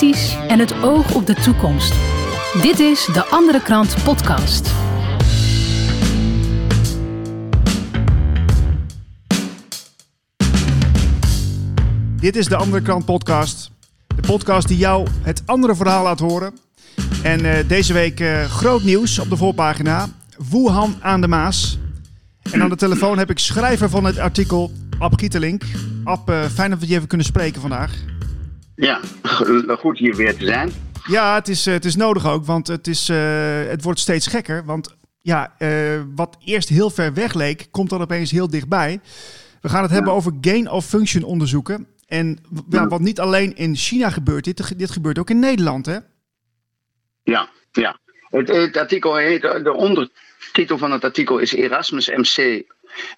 en het oog op de toekomst. Dit is de Andere Krant Podcast. Dit is de Andere Krant Podcast. De podcast die jou het andere verhaal laat horen. En uh, deze week uh, groot nieuws op de voorpagina. Wuhan aan de Maas. En aan de telefoon heb ik schrijver van het artikel, Ab Gietelink. Ab, uh, fijn dat we je even kunnen spreken vandaag. Ja, goed hier weer te zijn. Ja, het is, het is nodig ook, want het, is, het wordt steeds gekker. Want ja, wat eerst heel ver weg leek, komt dan opeens heel dichtbij. We gaan het ja. hebben over gain of function onderzoeken. En ja, wat niet alleen in China gebeurt, dit, dit gebeurt ook in Nederland, hè? Ja, ja. Het, het artikel heet, de ondertitel van het artikel is Erasmus MC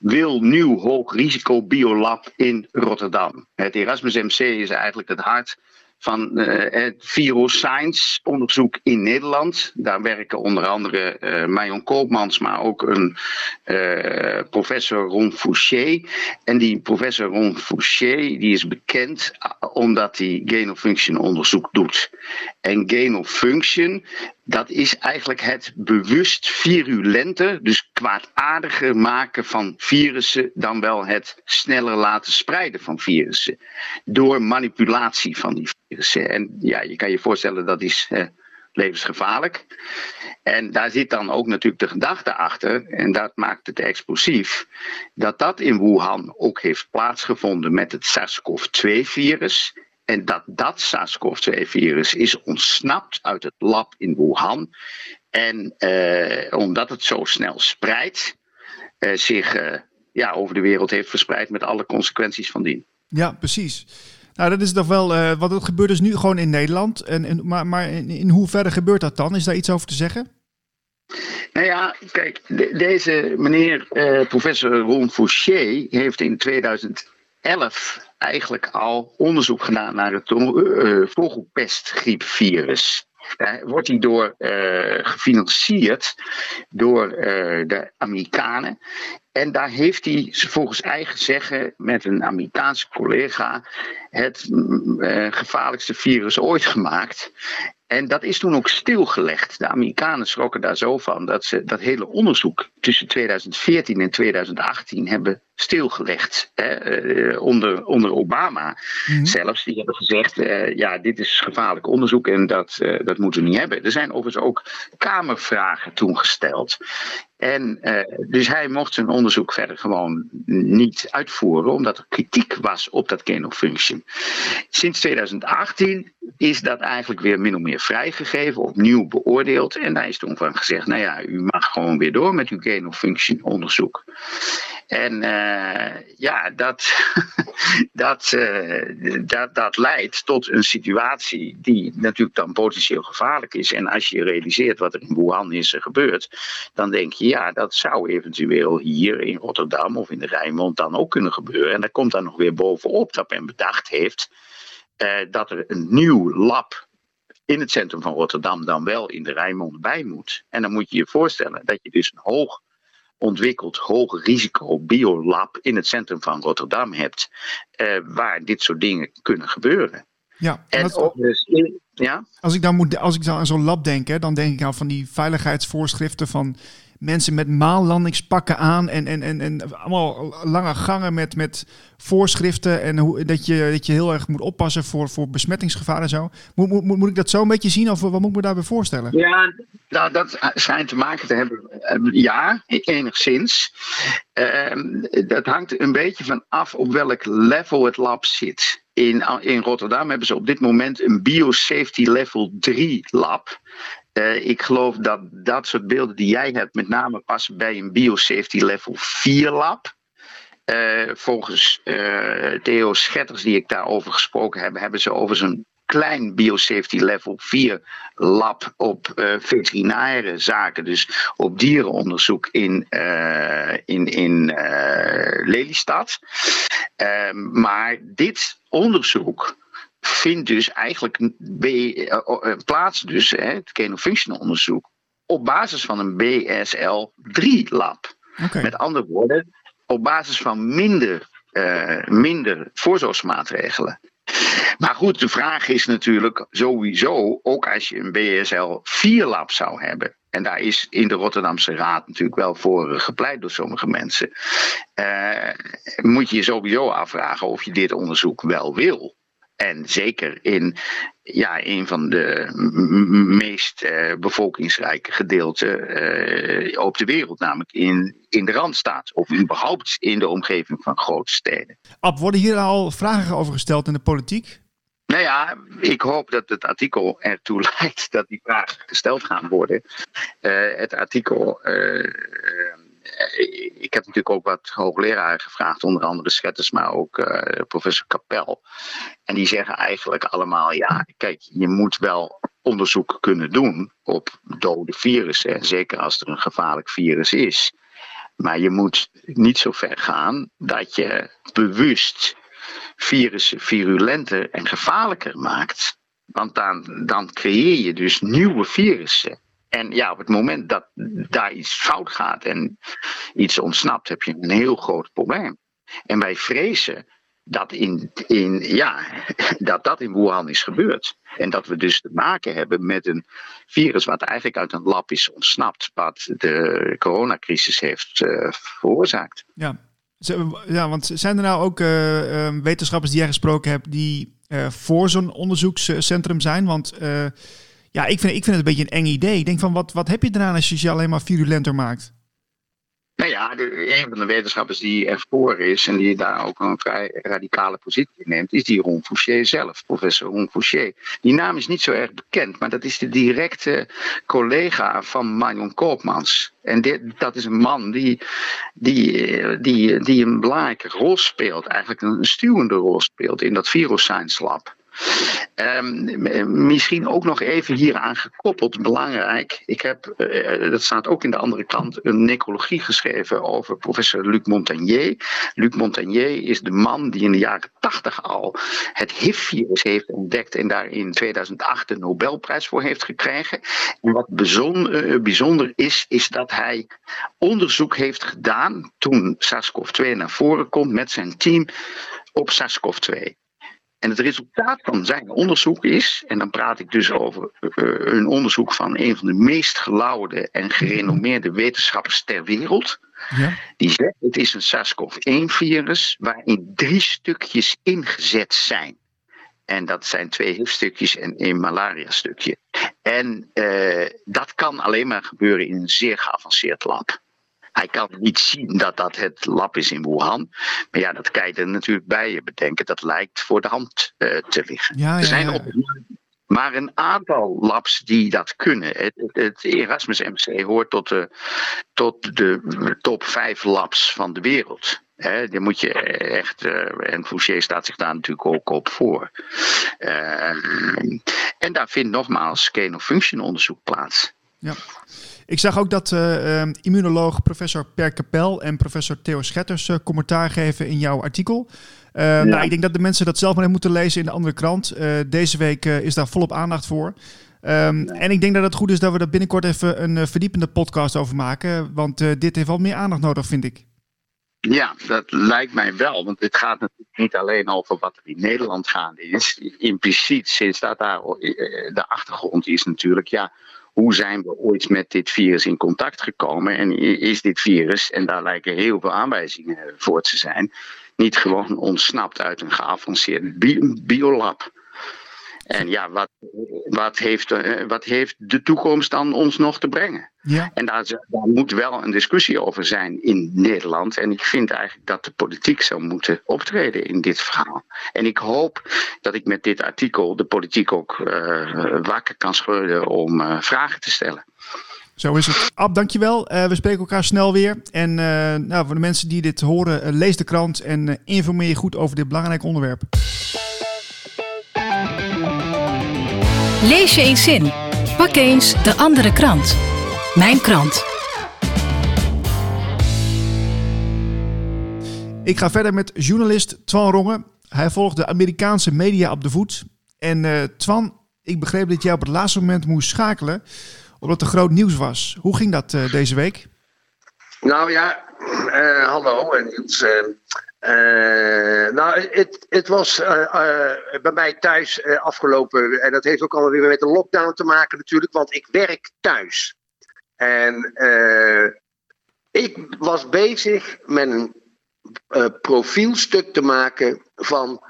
wil nieuw hoog risico biolab in Rotterdam. Het Erasmus MC is eigenlijk het hart van uh, het virus onderzoek in Nederland. Daar werken onder andere uh, Marion Koopmans, maar ook een uh, professor Ron Fouché. En die professor Ron Fouché die is bekend omdat hij gain of function onderzoek doet. En gain of function, dat is eigenlijk het bewust virulenter, dus kwaadaardiger maken van virussen dan wel het sneller laten spreiden van virussen. Door manipulatie van die virussen. En ja, je kan je voorstellen dat is levensgevaarlijk. En daar zit dan ook natuurlijk de gedachte achter, en dat maakt het explosief, dat dat in Wuhan ook heeft plaatsgevonden met het SARS-CoV-2-virus. En dat dat SARS-CoV-2-virus is ontsnapt uit het lab in Wuhan. En eh, omdat het zo snel spreidt, eh, zich eh, ja, over de wereld heeft verspreid met alle consequenties van dien. Ja, precies. Nou, dat is toch wel, uh, wat het gebeurt dus nu gewoon in Nederland. En, en, maar maar in, in hoeverre gebeurt dat dan? Is daar iets over te zeggen? Nou ja, kijk, de, deze meneer uh, professor Ron Fouché heeft in 2011 eigenlijk al onderzoek gedaan naar het uh, vogelpestgriepvirus. Daar wordt hij door uh, gefinancierd door de Amerikanen. En daar heeft hij volgens eigen zeggen met een Amerikaanse collega het uh, gevaarlijkste virus ooit gemaakt. En dat is toen ook stilgelegd. De Amerikanen schrokken daar zo van dat ze dat hele onderzoek tussen 2014 en 2018 hebben stilgelegd. Hè, onder, onder Obama mm-hmm. zelfs. Die hebben gezegd: uh, ja, dit is gevaarlijk onderzoek en dat, uh, dat moeten we niet hebben. Er zijn overigens ook Kamervragen toen gesteld. En uh, dus hij mocht zijn onderzoek verder gewoon niet uitvoeren, omdat er kritiek was op dat gain. Sinds 2018 is dat eigenlijk weer min of meer vrijgegeven, opnieuw beoordeeld. En daar is toen van gezegd: nou ja, u mag gewoon weer door met uw gain of function onderzoek. En uh, ja, dat, dat, uh, dat, dat leidt tot een situatie die natuurlijk dan potentieel gevaarlijk is. En als je realiseert wat er in Wuhan is gebeurd, dan denk je, ja, dat zou eventueel hier in Rotterdam of in de Rijnmond dan ook kunnen gebeuren. En daar komt dan nog weer bovenop dat men bedacht heeft uh, dat er een nieuw lab in het centrum van Rotterdam dan wel in de Rijnmond bij moet. En dan moet je je voorstellen dat je dus een hoog ontwikkeld hoog risico biolab in het centrum van Rotterdam hebt, uh, waar dit soort dingen kunnen gebeuren. Ja, en dat, dus ja? Als ik dan moet, als ik dan aan zo'n lab denk, hè, dan denk ik aan van die veiligheidsvoorschriften van mensen met maanlandingspakken aan en, en, en, en allemaal lange gangen met, met voorschriften en hoe, dat, je, dat je heel erg moet oppassen voor, voor besmettingsgevaar en zo. Moet, moet, moet ik dat zo een beetje zien of wat moet ik me daarbij voorstellen? Ja, nou, dat schijnt te maken te hebben, ja, enigszins. Uh, dat hangt een beetje van af op welk level het lab zit. In, in Rotterdam hebben ze op dit moment een Biosafety Level 3 lab. Uh, ik geloof dat dat soort beelden die jij hebt met name passen bij een Biosafety Level 4 lab. Uh, volgens uh, Theo Schetters, die ik daarover gesproken heb, hebben ze over zo'n klein biosafety level 4 lab op veterinaire zaken, dus op dierenonderzoek in, in, in uh, Lelystad. Ehm, maar dit onderzoek vindt dus eigenlijk plaats, dus, hè, het genofunctional onderzoek, op basis van een BSL-3 lab. Okay. Met andere woorden, op basis van minder, minder voorzorgsmaatregelen. Maar goed, de vraag is natuurlijk sowieso, ook als je een BSL 4-lab zou hebben. En daar is in de Rotterdamse Raad natuurlijk wel voor gepleit door sommige mensen. Uh, moet je je sowieso afvragen of je dit onderzoek wel wil. En zeker in ja, een van de meest uh, bevolkingsrijke gedeelten uh, op de wereld, namelijk in, in de Randstaat. Of überhaupt in de omgeving van grote steden. Ab, worden hier al vragen over gesteld in de politiek? Nou ja, ik hoop dat het artikel ertoe leidt dat die vragen gesteld gaan worden. Uh, het artikel eh, ik heb natuurlijk ook wat hoogleraren gevraagd, onder andere Schetters, maar ook uh, professor Kapel. En die zeggen eigenlijk allemaal: ja, kijk, je moet wel onderzoek kunnen doen op dode virussen, zeker als er een gevaarlijk virus is. Maar je moet niet zo ver gaan dat je bewust virussen virulenter en gevaarlijker maakt. Want dan, dan creëer je dus nieuwe virussen. En ja, op het moment dat daar iets fout gaat en iets ontsnapt, heb je een heel groot probleem. En wij vrezen dat in, in, ja, dat, dat in Wuhan is gebeurd. En dat we dus te maken hebben met een virus wat eigenlijk uit een lab is ontsnapt, wat de coronacrisis heeft uh, veroorzaakt. Ja. ja, want zijn er nou ook uh, wetenschappers die jij gesproken hebt die uh, voor zo'n onderzoekscentrum zijn? Want ja, ik vind, ik vind het een beetje een eng idee. Ik denk van, wat, wat heb je eraan als je je alleen maar virulenter maakt? Nou ja, een van de wetenschappers die ervoor is en die daar ook een vrij radicale positie neemt, is die Ron Fouché zelf, professor Ron Fouché. Die naam is niet zo erg bekend, maar dat is de directe collega van Marion Koopmans. En dit, dat is een man die, die, die, die een belangrijke rol speelt, eigenlijk een stuwende rol speelt in dat Viroscience Lab. Um, misschien ook nog even hieraan gekoppeld, belangrijk. Ik heb, uh, dat staat ook in de andere kant, een necrologie geschreven over professor Luc Montagnier. Luc Montagnier is de man die in de jaren 80 al het HIV-virus heeft ontdekt en daar in 2008 de Nobelprijs voor heeft gekregen. En wat uh, bijzonder is, is dat hij onderzoek heeft gedaan toen SARS-CoV-2 naar voren komt met zijn team op SARS-CoV-2. En het resultaat van zijn onderzoek is, en dan praat ik dus over uh, een onderzoek van een van de meest gelauwde en gerenommeerde wetenschappers ter wereld. Ja. Die zegt: het is een SARS-CoV-1-virus waarin drie stukjes ingezet zijn. En dat zijn twee HIV-stukjes en één malaria-stukje. En uh, dat kan alleen maar gebeuren in een zeer geavanceerd lab. Hij kan niet zien dat dat het lab is in Wuhan. Maar ja, dat kan je er natuurlijk bij je bedenken. Dat lijkt voor de hand uh, te liggen. Ja, er zijn ja, maar een aantal labs die dat kunnen. Het, het, Erasmus MC hoort tot de, tot de top 5 labs van de wereld. He, daar moet je echt, uh, en Fouché staat zich daar natuurlijk ook op voor. Uh, en daar vindt nogmaals gain-of-function onderzoek plaats. Ja. Ik zag ook dat uh, immunoloog professor Per Kapel en professor Theo Schetters uh, commentaar geven in jouw artikel. Uh, nou, ik denk dat de mensen dat zelf maar moeten lezen in de andere krant. deze week is daar volop aandacht voor. Um, En ik denk dat het goed is dat we daar binnenkort even een verdiepende podcast over maken. Want dit heeft wel meer aandacht nodig, vind ik. Ja, dat lijkt mij wel. Want het gaat natuurlijk niet alleen over wat er in Nederland gaande is. Impliciet sinds dat daar de achtergrond is natuurlijk. Ja, hoe zijn we ooit met dit virus in contact gekomen? En is dit virus, en daar lijken heel veel aanwijzingen voor te zijn, niet gewoon ontsnapt uit een geavanceerd biolab? En ja, wat, wat, heeft, eh, wat heeft de toekomst dan ons nog te brengen? Ja. En daar, daar, moet wel een discussie over zijn in Nederland. En ik vind eigenlijk dat de politiek zou moeten optreden in dit verhaal. En ik hoop dat ik met dit artikel de politiek ook uh, wakker kan schudden om uh, vragen te stellen. Zo is het. Ab, dankjewel. Uh, we spreken elkaar snel weer. En nou, voor de mensen die dit horen, lees de krant en informeer je goed over dit belangrijke onderwerp. Lees je eens in. Pak eens de andere krant. Mijn krant. Ik ga verder met journalist Twan Rongen. Hij volgt de Amerikaanse media op de voet. En uh, Twan, ik begreep dat jij op het laatste moment moest schakelen, omdat er groot nieuws was. Hoe ging dat uh, deze week? Nou ja, uh, hallo. En Uh, nou, het, was uh, uh, bij mij thuis afgelopen. En dat heeft ook alweer met de lockdown te maken, natuurlijk, want ik werk thuis. En ik was bezig met een profielstuk te maken van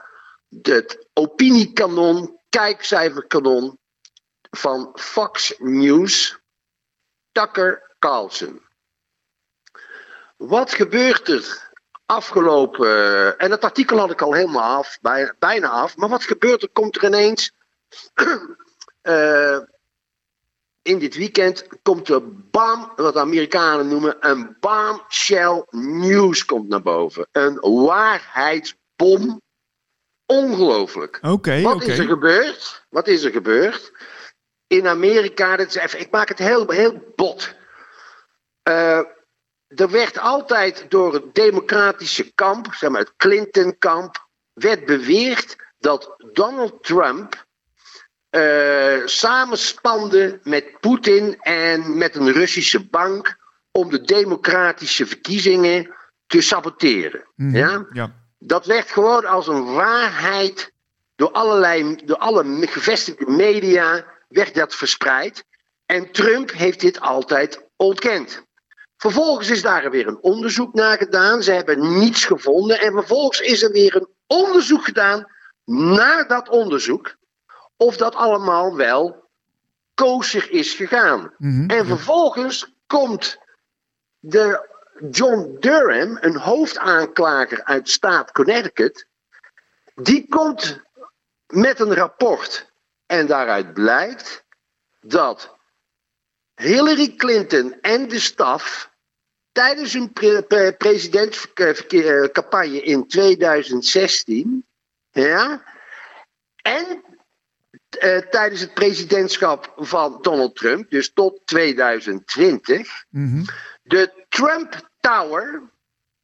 het opiniekanon, kijkcijferkanon van Fox News, Tucker Carlson. Wat gebeurt er afgelopen. En het artikel had ik al helemaal af, bijna, bijna af. Maar wat gebeurt er? Komt er ineens. uh, in dit weekend komt er bam, wat de Amerikanen noemen, een bombshell news komt naar boven. Een waarheidsbom. Ongelooflijk. Oké. wat is er gebeurd? Wat is er gebeurd? In Amerika, dit is even, ik maak het heel, heel bot. Uh, er werd altijd door het democratische kamp, zeg maar het Clinton-kamp, werd beweerd dat Donald Trump uh, samenspande met Poetin en met een Russische bank om de democratische verkiezingen te saboteren. Mhm, ja? ja? Dat werd gewoon als een waarheid door allerlei, door alle gevestigde media werd dat verspreid. En Trump heeft dit altijd ontkend. Vervolgens is daar weer een onderzoek naar gedaan. Ze hebben niets gevonden. En vervolgens is er weer een onderzoek gedaan naar dat onderzoek. Of dat allemaal wel kosher is gegaan. Mhm. En vervolgens komt de John Durham, een hoofdaanklager uit staat Connecticut. Die komt met een rapport. En daaruit blijkt dat Hillary Clinton en de staf tijdens hun pre presidentscampagne in 2016, ja, en uh, tijdens het presidentschap van Donald Trump, dus tot 2020, mm de Trump Tower,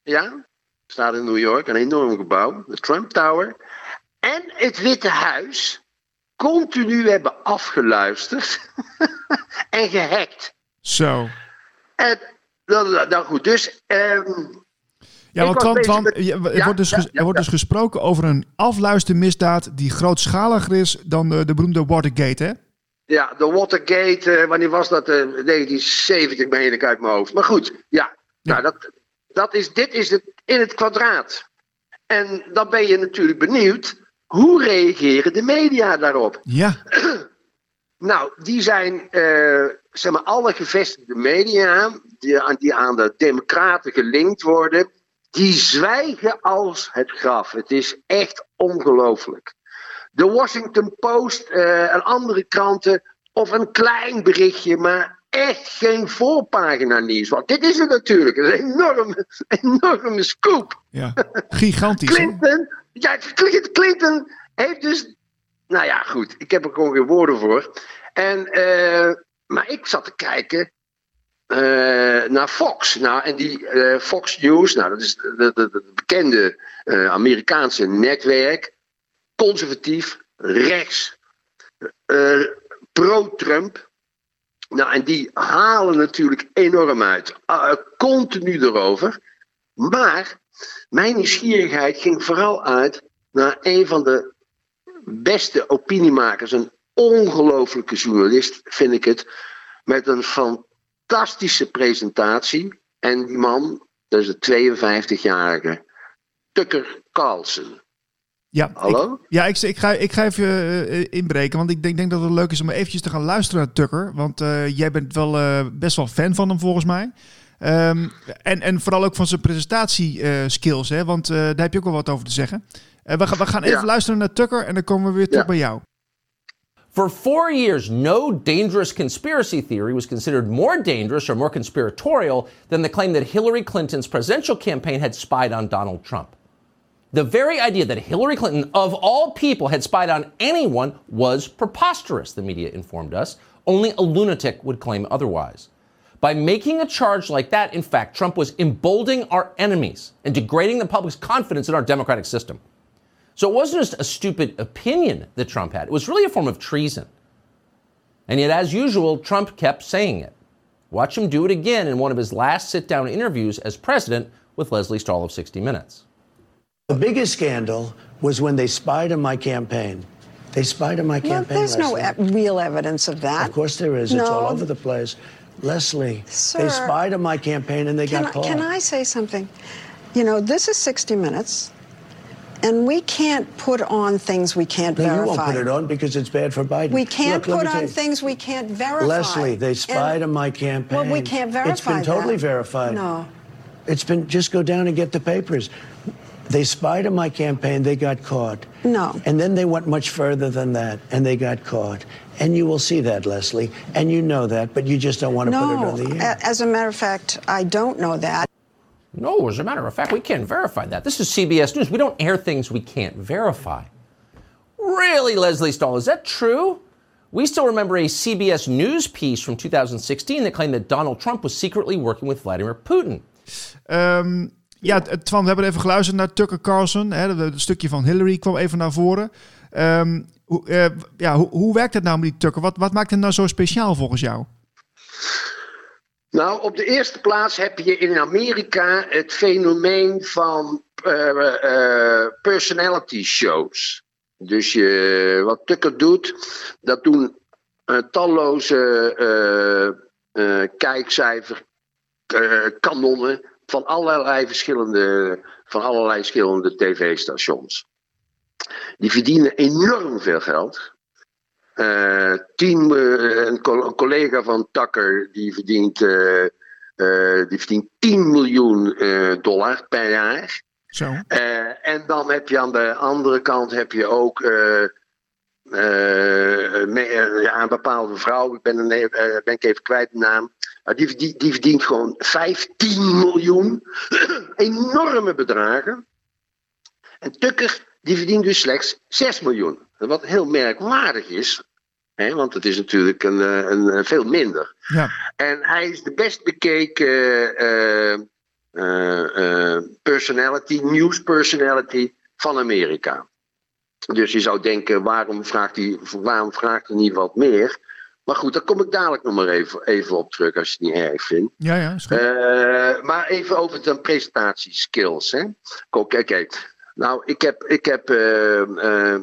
ja, staat in New York, een enorm gebouw, de Trump Tower, en het Witte Huis continu hebben afgeluisterd en gehackt. Zo. En nou, nou goed, dus. Um, ja, want, want, want er, wordt dus er wordt dus gesproken over een afluistermisdaad die grootschaliger is dan de, de beroemde Watergate, hè? Ja, de Watergate, uh, wanneer was dat? Uh, 1970 ben ik uit mijn hoofd. Maar goed, ja. Nou, dat, dat is, dit is het in het kwadraat. En dan ben je natuurlijk benieuwd, hoe reageren de media daarop? Ja. nou, die zijn, uh, zeg maar, alle gevestigde media die aan, die aan de democraten gelinkt worden, die zwijgen als het graf. Het is echt ongelooflijk. De Washington Post uh, en andere kranten, of een klein berichtje, maar echt geen voorpagina nieuws. Want dit is het natuurlijk, een enorme, enorme scoop. Ja, gigantisch. Clinton, ja, Clinton heeft dus, nou ja, goed, ik heb er gewoon geen woorden voor. En, uh, maar ik zat te kijken, uh, naar Fox. Nou, en die uh, Fox News, nou, dat is het bekende Amerikaanse netwerk. Conservatief, rechts, pro-Trump. Nou, en die halen natuurlijk enorm uit. continu erover. Maar mijn nieuwsgierigheid ging vooral uit naar een van de beste opiniemakers. Een ongelofelijke journalist, vind ik het. Met een fantastische presentatie. En die man, dat is de 52-jarige Tucker Carlson. Ja, Hallo? Ik, ja, ik, ik, ga, ik ga even uh, inbreken, want ik denk, denk dat het leuk is om eventjes te gaan luisteren naar Tucker. Want uh, jij bent wel uh, best wel fan van hem volgens mij. Um, en, en vooral ook van zijn presentatieskills, hè? want daar heb je ook wel wat over te zeggen. We, gaan, we gaan even ja. luisteren naar Tucker en dan komen we weer terug ja. bij jou. For four years, no dangerous conspiracy theory was considered more dangerous or more conspiratorial than the claim that Hillary Clinton's presidential campaign had spied on Donald Trump. The very idea that Hillary Clinton, of all people, had spied on anyone was preposterous, the media informed us. Only a lunatic would claim otherwise. By making a charge like that, in fact, Trump was emboldening our enemies and degrading the public's confidence in our democratic system. So it wasn't just a stupid opinion that Trump had, it was really a form of treason. And yet, as usual, Trump kept saying it. Watch him do it again in one of his last sit down interviews as president with Leslie Stahl of 60 Minutes. The biggest scandal was when they spied on my campaign. They spied on my campaign. Well, there's Leslie. no real evidence of that. Of course there is. No. It's all over the place. Leslie, Sir, they spied on my campaign and they got I, caught. Can I say something? You know, this is 60 Minutes, and we can't put on things we can't no, verify. you won't put it on because it's bad for Biden. We can't Look, put on things we can't verify. Leslie, they spied And- on my campaign. Well, we can't verify It's been totally that. verified. No. It's been just go down and get the papers. They spied on my campaign, they got caught. No. And then they went much further than that, and they got caught. And you will see that, Leslie. And you know that, but you just don't want to put it on the air. as a matter of fact, I don't know that. No, as a matter of fact, we can't verify that. This is CBS News. We don't air things we can't verify. Really, Leslie Stahl, is that true? We still remember a CBS News piece from 2016 that claimed that Donald Trump was secretly working with Vladimir Putin. Ehm, ja, t- Twan, we hebben even geluisterd naar Tucker Carlson. Hè, het stukje van Hillary kwam even naar voren. Ehm, hoe, eh, ja, hoe, hoe werkt het nou met die Tucker? Wat, wat maakt het nou zo speciaal volgens jou? Nou, op de eerste plaats heb je in Amerika het fenomeen van eh, eh, personality shows. Dus je, wat Tucker doet, dat doen eh, talloze eh, eh, kijkcijfer eh, kanonnen van allerlei verschillende, van allerlei verschillende tv-stations. Die verdienen enorm veel geld. Eh, tien, eh, een, co- een collega van Tucker die verdient, eh, die verdient 10 miljoen dollar per jaar. Zo. En dan heb je aan de andere kant heb je ook me- ja, een bepaalde vrouw, ik ben, een, eh, ben ik even kwijt de naam. Die, verdient- die verdient gewoon 15 miljoen. Enorme bedragen. En Tucker die verdient dus slechts 6 miljoen. Wat heel merkwaardig is. Hè, want het is natuurlijk een, eh, een, een veel minder. Ja. En hij is de best bekeken eh, eh, eh, personality, news personality van Amerika. Dus je zou denken, waarom vraagt hij, waarom vraagt hij niet wat meer? Maar goed, daar kom ik dadelijk nog maar even, even op terug als je het niet erg vindt. Ja, ja, is goed. Eh, maar even over de presentatieskills. Hè? Oké, kijk. Nou, ik heb, ik heb eh, eh,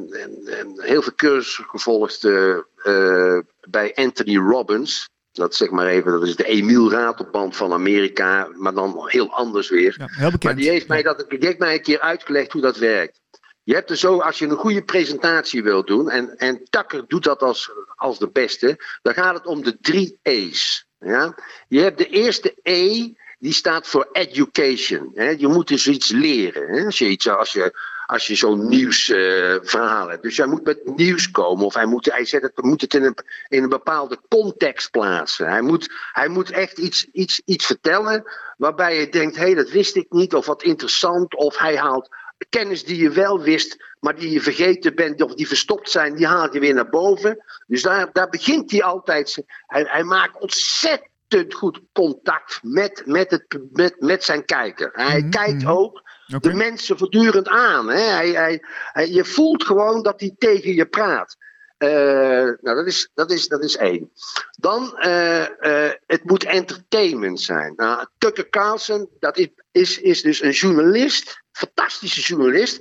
heel veel cursussen gevolgd eh, eh, bij Anthony Robbins. Dat zeg maar even, dat is de Emiel Ratelband van Amerika, maar dan heel anders weer. Ja, heel bekend. Maar die heeft, mij dat, die heeft mij een keer uitgelegd hoe dat werkt. Je hebt er zo, als je een goede presentatie wilt doen, en, en Tucker doet dat als, als de beste, dan gaat het om de drie E's. Ja? Je hebt de eerste E, die staat voor education. Je moet dus iets leren. Hè? Als je, iets, als je, als je zo'n nieuwsverhaal hebt. Dus hij moet met nieuws komen, of hij moet, hij zet het, moet het in een, in een bepaalde context plaatsen. Hij moet, hij moet echt iets, iets, iets vertellen waarbij je denkt: hé, hey, dat wist ik niet, of wat interessant, of hij haalt kennis die je wel wist, maar die je vergeten bent of die verstopt zijn, die haalt je weer naar boven. Dus daar, daar begint hij altijd. Hij, hij maakt ontzettend goed contact met, met, het, met, met zijn kijker. Hij Mhm, kijkt mhm. ook de mensen voortdurend aan. Hè? Hij, hij, hij- je voelt gewoon dat hij tegen je praat. Eh, nou, dat is, dat, is, dat is één. Dan, eh, eh, het moet entertainment zijn. Nou, Tucker Carlson, dat is, is, is dus een journalist, fantastische journalist.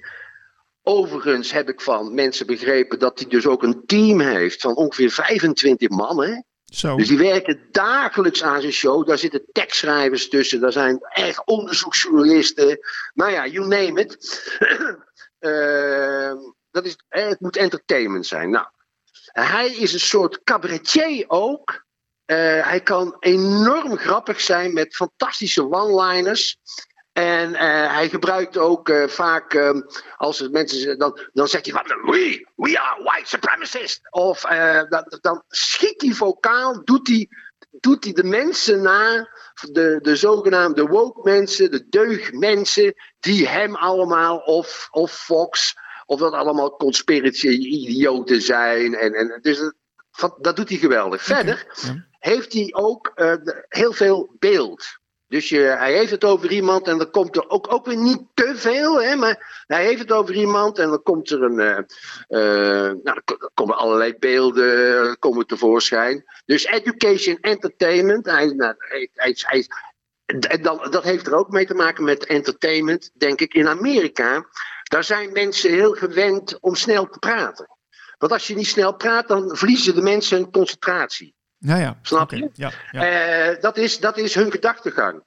Overigens heb ik van mensen begrepen dat hij dus ook een team heeft van ongeveer 25 man. Hè? Zo. Dus die werken dagelijks aan zijn show. Daar zitten tekstschrijvers tussen. Daar zijn echt onderzoeksjournalisten. Nou ja, you name it. Ehm, dat is, het moet entertainment zijn. Nou, hij is een soort cabaretier ook. Eh, hij kan enorm grappig zijn met fantastische one-liners. En eh, hij gebruikt ook eh, vaak, ehm, als mensen dan, dan zegt hij van, we, we are white supremacists. Of dan, dan schiet hij vocaal, doet hij, doet hij de mensen na, de, de zogenaamde woke mensen, de deugdmensen, die hem allemaal, of, of Fox, of dat allemaal conspiracy-idioten zijn. En, en, dus dat, dat doet hij geweldig. Verder heeft hij ook eh, heel veel beeld. Dus je, hij heeft het over iemand en dan komt er ook, ook weer niet te veel, hè, maar hij heeft het over iemand en dan komt er een. eh, eh, nou, er ko- komen allerlei beelden komen tevoorschijn. Dus education, entertainment. Hij, nou, hij, hij, hij, en dan, dat heeft er ook mee te maken met entertainment, denk ik. In Amerika, daar zijn mensen heel gewend om snel te praten. Want als je niet snel praat, dan verliezen de mensen hun concentratie. Ja, ja. Snap je? Ja, ja. Uh, dat, is, dat is hun gedachtegang.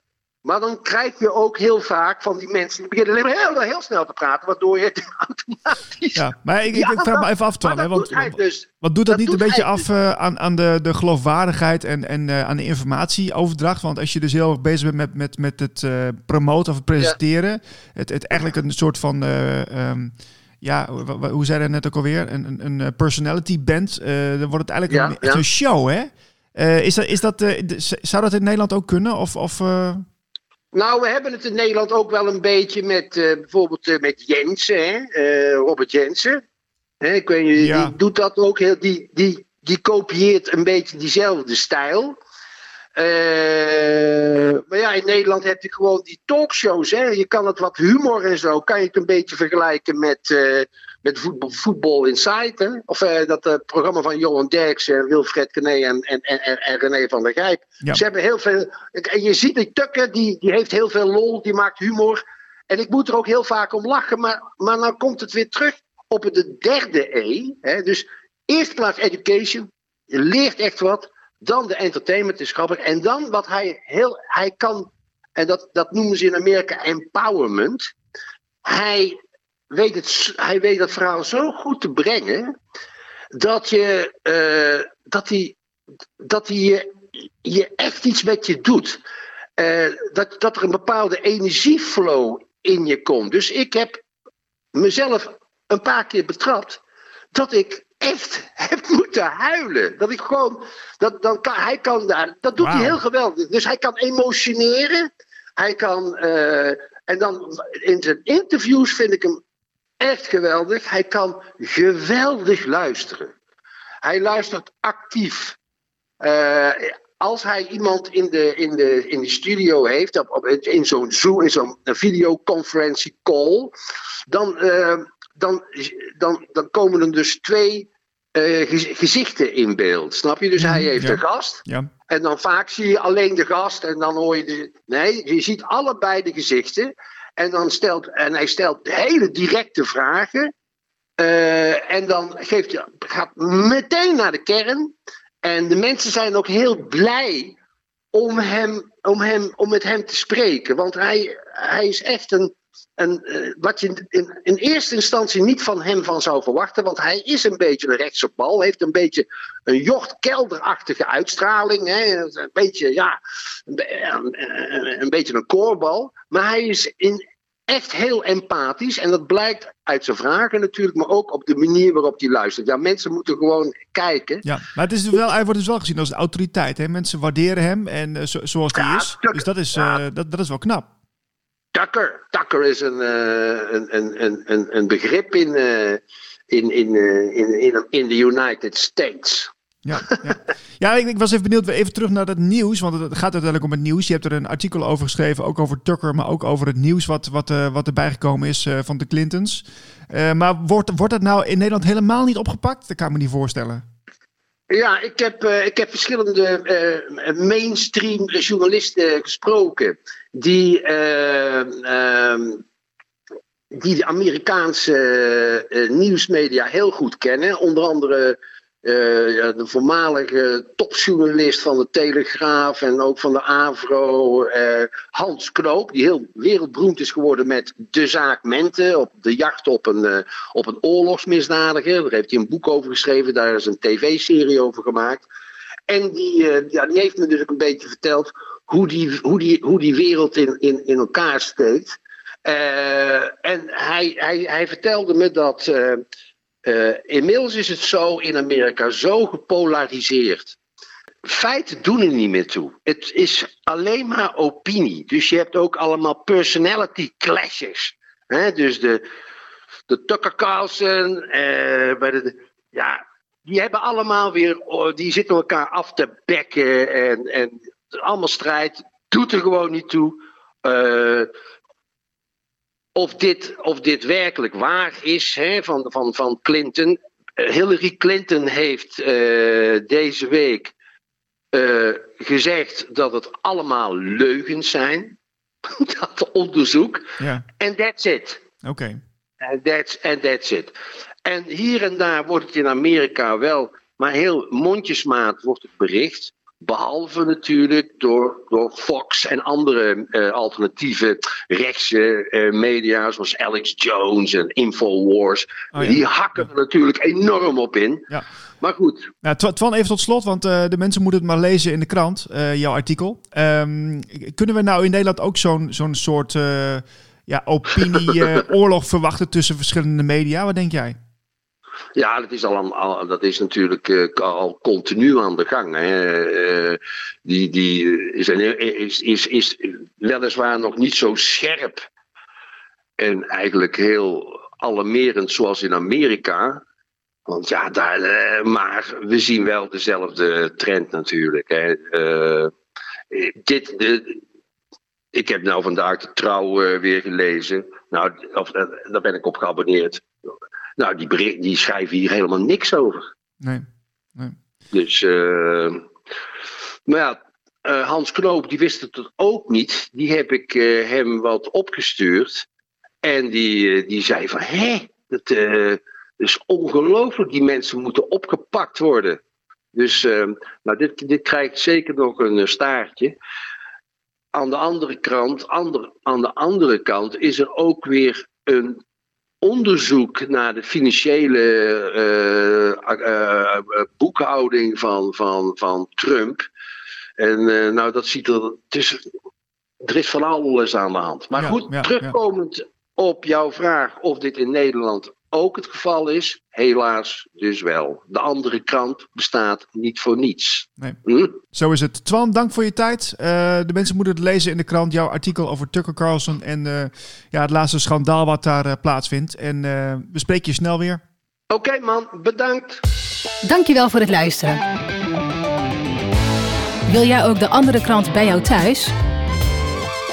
Maar dan krijg je ook heel vaak van die mensen die beginnen heel, heel snel te praten, waardoor je automatisch. Ja, maar ik, ik, vraag me even af, Twan. Want, doet dus, wat doet dat, niet een beetje af uh, aan, aan de, de geloofwaardigheid en, en uh, aan de informatieoverdracht? Want als je dus heel erg bezig bent met, met, met het uh, promoten of presenteren, ja. het, het eigenlijk een soort van. Um, ja, hoe zei dat net ook alweer? Een, een, een personality band. dan wordt het eigenlijk ja, een, een show, hè? is dat, is dat, zou dat in Nederland ook kunnen? Of, of nou, we hebben het in Nederland ook wel een beetje met uh, bijvoorbeeld uh, met Jensen, hè? Uh, Robert Jensen. Hè, ik weet ja. die doet dat ook heel. Die, die, die kopieert een beetje diezelfde stijl. maar ja, in Nederland heb je gewoon die talkshows. Hè? Je kan het wat humor en zo. Kan je het een beetje vergelijken met met voetbal, voetbal Inside. Hè? Of uh, dat uh, programma van Johan Derksen, Wilfred Gené en, en, en, en René van der Gijp. Ze hebben heel veel. En je ziet die Tukker, die, die heeft heel veel lol, die maakt humor. En ik moet er ook heel vaak om lachen, maar, maar dan komt het weer terug op de derde E. Hè? Dus eerst plaats education, je leert echt wat. Dan de entertainment is grappig. En dan wat hij heel. Hij kan, en dat, dat noemen ze in Amerika empowerment. Hij weet het, hij weet dat verhaal zo goed te brengen. dat je. Uh, dat hij. dat hij je, je echt iets met je doet. Uh, dat, dat er een bepaalde energieflow in je komt. Dus ik heb mezelf een paar keer betrapt. dat ik echt heb moeten huilen. Dat ik gewoon. Dat, dan kan, hij kan daar. Dat doet hij heel geweldig. Dus hij kan emotioneren. Hij kan. Uh, en dan in zijn interviews vind ik hem echt geweldig. Hij kan geweldig luisteren. Hij luistert actief. Uh, als hij iemand in de, in de, in de studio heeft, op, op, in zo'n Zoom, in zo'n videoconferentie call, dan, uh, dan, dan, dan komen er dus twee uh, gezichten in beeld. Snap je? Dus hij mhm, heeft ja. een gast. Ja. En dan vaak zie je alleen de gast en dan hoor je de. Nee, je ziet allebei de gezichten. En, dan stelt, en hij stelt hele directe vragen. Uh, en dan geeft hij, gaat meteen naar de kern. En de mensen zijn ook heel blij om, hem, om, hem, om met hem te spreken. Want hij, hij is echt een, een, uh, wat je in, in, eerste instantie niet van hem van zou verwachten. Want hij is een beetje een rechtse bal. Heeft een beetje een Jocht Kelderachtige uitstraling. Hè? Een beetje, ja, een, een, een beetje een koorbal. Maar hij is in, echt heel empathisch. En dat blijkt uit zijn vragen natuurlijk, maar ook op de manier waarop hij luistert. Ja, mensen moeten gewoon kijken. Ja, maar het is wel, hij wordt dus wel gezien als een autoriteit. Hè? Mensen waarderen hem en uh, zo, zoals hij ja, is. Dus dat is, ja. uh, dat, dat is wel knap. Tucker. Tucker is een, uh, een, een, een, een begrip in, in, in, in, in, de United States. Ja, ja. ja ik, ik, was even benieuwd, even terug naar het nieuws, want het gaat uiteindelijk om het nieuws. Je hebt er een artikel over geschreven, ook over Tucker, maar ook over het nieuws wat, wat, uh, wat erbij gekomen is uh, van de Clintons. Uh, maar wordt, wordt dat nou in Nederland helemaal niet opgepakt? Dat kan ik me niet voorstellen. Ja, ik heb, ik heb verschillende mainstream journalisten gesproken die, ehm, die de Amerikaanse nieuwsmedia heel goed kennen. Onder andere uh, de voormalige topjournalist van de Telegraaf en ook van de Avro, uh, Hans Knoop, die heel wereldberoemd is geworden met de zaak Mente, op de jacht op een, uh, op een oorlogsmisdadiger. Daar heeft hij een boek over geschreven, daar is een tv-serie over gemaakt. En die, ja, die heeft me dus ook een beetje verteld hoe die, hoe die, hoe die wereld in, in, in elkaar steekt. en hij, hij, hij vertelde me dat inmiddels is het zo in Amerika zo gepolariseerd. Feiten doen er niet meer toe. Het is alleen maar opinie. Dus je hebt ook allemaal personality clashes. Dus de, de Tucker Carlson, uh, bij de, ja, die hebben allemaal weer, oh, die zitten elkaar af te bekken en, en allemaal strijd. Doet er gewoon niet toe. Uh, of dit, of dit werkelijk waar is hè, van, van, van Clinton. Eh, Hillary Clinton heeft uh, deze week gezegd dat het allemaal leugens zijn. dat onderzoek. En that's it. Oké. En that's, and that's it. En hier en daar wordt het in Amerika wel, maar heel mondjesmaat wordt het bericht. Behalve natuurlijk door, door Fox en andere uh, alternatieve rechtse uh, media, zoals Alex Jones en Infowars. Oh, Die hakken er natuurlijk enorm op in. Ja. Maar goed. Nou, Twan, even tot slot, want uh, de mensen moeten het maar lezen in de krant, jouw artikel. Um, kunnen we nou in Nederland ook zo'n zo'n soort ja, opinie-oorlog verwachten tussen verschillende media? Wat denk jij? Ja, dat is, al, dat is natuurlijk uh, al continu aan de gang. Hè. Uh, die die is, is, is, is weliswaar nog niet zo scherp en eigenlijk heel alarmerend zoals in Amerika. Want ja, daar, maar we zien wel dezelfde trend natuurlijk. Hè. dit, de, ik heb nou vandaag de trouw weer gelezen. Nou, of, daar ben ik op geabonneerd. Nou, die, die schrijven hier helemaal niks over. Nee. nee. Dus, uh, maar ja, uh, Hans Knoop, die wist het ook niet. Die heb ik uh, hem wat opgestuurd. En die, die zei van, hé, dat is ongelooflijk. Die mensen moeten opgepakt worden. Dus nou, dit, dit krijgt zeker nog een staartje. Aan de andere kant, ander, aan de andere kant is er ook weer een onderzoek naar de financiële uh, uh, boekhouding van, van, van Trump. En nou, dat ziet er. Het is, er is van alles aan de hand. Maar goed, terugkomend op jouw vraag of dit in Nederland ook het geval is, helaas dus wel. De andere krant bestaat niet voor niets. Nee. Hm? Zo is het. Twan, dank voor je tijd. Uh, de mensen moeten het lezen in de krant, jouw artikel over Tucker Carlson en uh, ja, het laatste schandaal wat daar uh, plaatsvindt. En we spreken je snel weer. Oké okay, man, bedankt. Dankjewel voor het luisteren. Wil jij ook de andere krant bij jou thuis?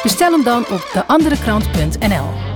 Bestel hem dan op deanderekrant.nl